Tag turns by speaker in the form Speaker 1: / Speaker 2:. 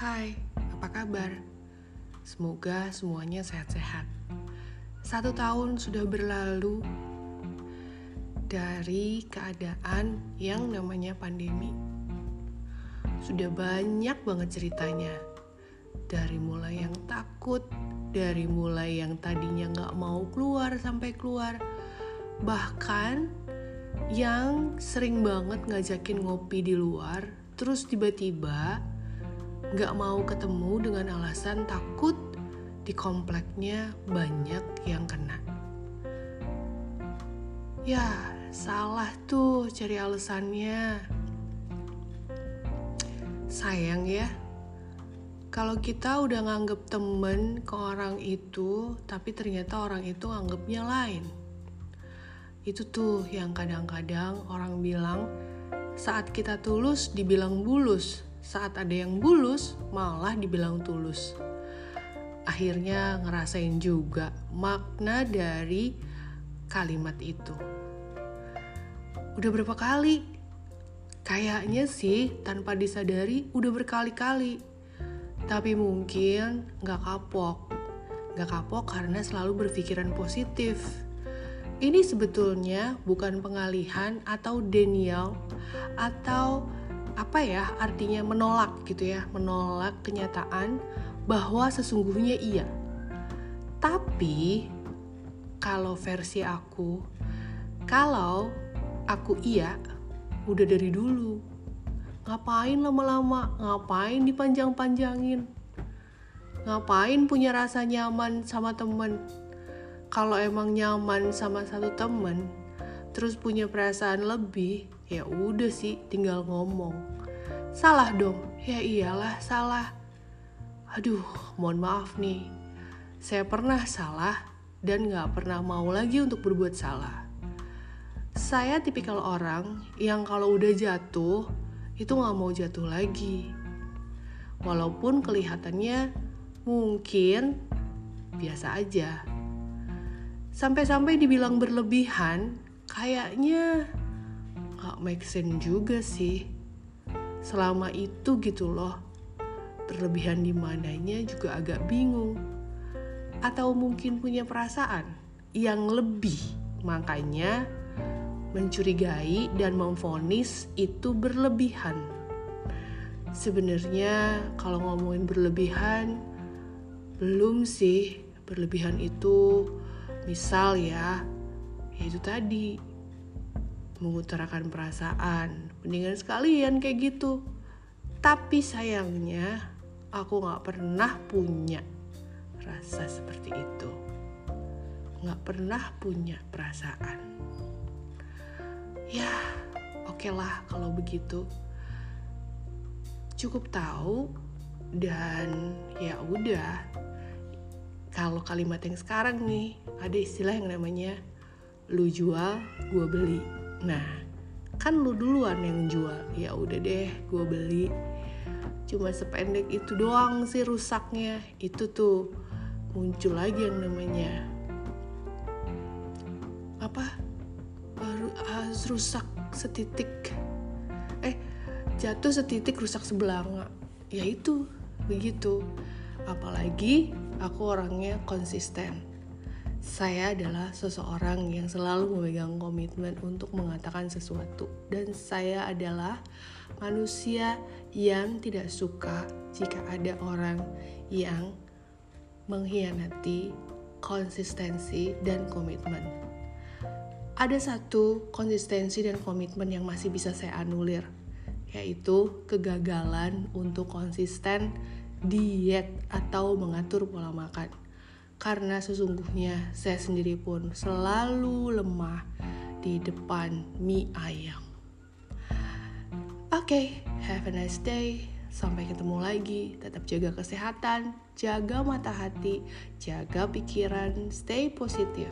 Speaker 1: Hai, apa kabar? Semoga semuanya sehat-sehat. Satu tahun sudah berlalu dari keadaan yang namanya pandemi. Sudah banyak banget ceritanya. Dari mulai yang takut, dari mulai yang tadinya nggak mau keluar sampai keluar. Bahkan yang sering banget ngajakin ngopi di luar, terus tiba-tiba nggak mau ketemu dengan alasan takut di kompleknya banyak yang kena. Ya, salah tuh cari alasannya. Sayang ya, kalau kita udah nganggep temen ke orang itu, tapi ternyata orang itu nganggepnya lain. Itu tuh yang kadang-kadang orang bilang saat kita tulus dibilang bulus, saat ada yang bulus malah dibilang tulus. Akhirnya ngerasain juga makna dari kalimat itu. Udah berapa kali? Kayaknya sih tanpa disadari udah berkali-kali. Tapi mungkin gak kapok. Gak kapok karena selalu berpikiran positif ini sebetulnya bukan pengalihan atau denial atau apa ya artinya menolak gitu ya menolak kenyataan bahwa sesungguhnya iya. Tapi kalau versi aku kalau aku iya udah dari dulu. Ngapain lama-lama? Ngapain dipanjang-panjangin? Ngapain punya rasa nyaman sama temen? Kalau emang nyaman sama satu temen terus punya perasaan lebih ya udah sih tinggal ngomong. Salah dong. Ya iyalah salah. Aduh mohon maaf nih. Saya pernah salah dan gak pernah mau lagi untuk berbuat salah. Saya tipikal orang yang kalau udah jatuh itu gak mau jatuh lagi. Walaupun kelihatannya mungkin biasa aja. Sampai-sampai dibilang berlebihan kayaknya gak make sense juga sih. Selama itu gitu loh. Berlebihan di mananya juga agak bingung. Atau mungkin punya perasaan yang lebih. Makanya mencurigai dan memfonis itu berlebihan. Sebenarnya kalau ngomongin berlebihan belum sih. Berlebihan itu Misal ya, ya itu tadi mengutarakan perasaan, mendingan sekalian kayak gitu. Tapi sayangnya aku gak pernah punya rasa seperti itu. Gak pernah punya perasaan. Ya, oke okay lah kalau begitu. Cukup tahu dan ya udah kalau kalimat yang sekarang nih ada istilah yang namanya lu jual gue beli. Nah kan lu duluan yang jual. Ya udah deh gue beli. Cuma sependek itu doang sih rusaknya. Itu tuh muncul lagi yang namanya apa? Harus rusak setitik. Eh jatuh setitik rusak sebelah ya itu begitu. Apalagi aku orangnya konsisten. Saya adalah seseorang yang selalu memegang komitmen untuk mengatakan sesuatu, dan saya adalah manusia yang tidak suka jika ada orang yang mengkhianati konsistensi dan komitmen. Ada satu konsistensi dan komitmen yang masih bisa saya anulir, yaitu kegagalan untuk konsisten diet atau mengatur pola makan. Karena sesungguhnya saya sendiri pun selalu lemah di depan mie ayam. Oke, okay, have a nice day. Sampai ketemu lagi. Tetap jaga kesehatan, jaga mata hati, jaga pikiran, stay positif.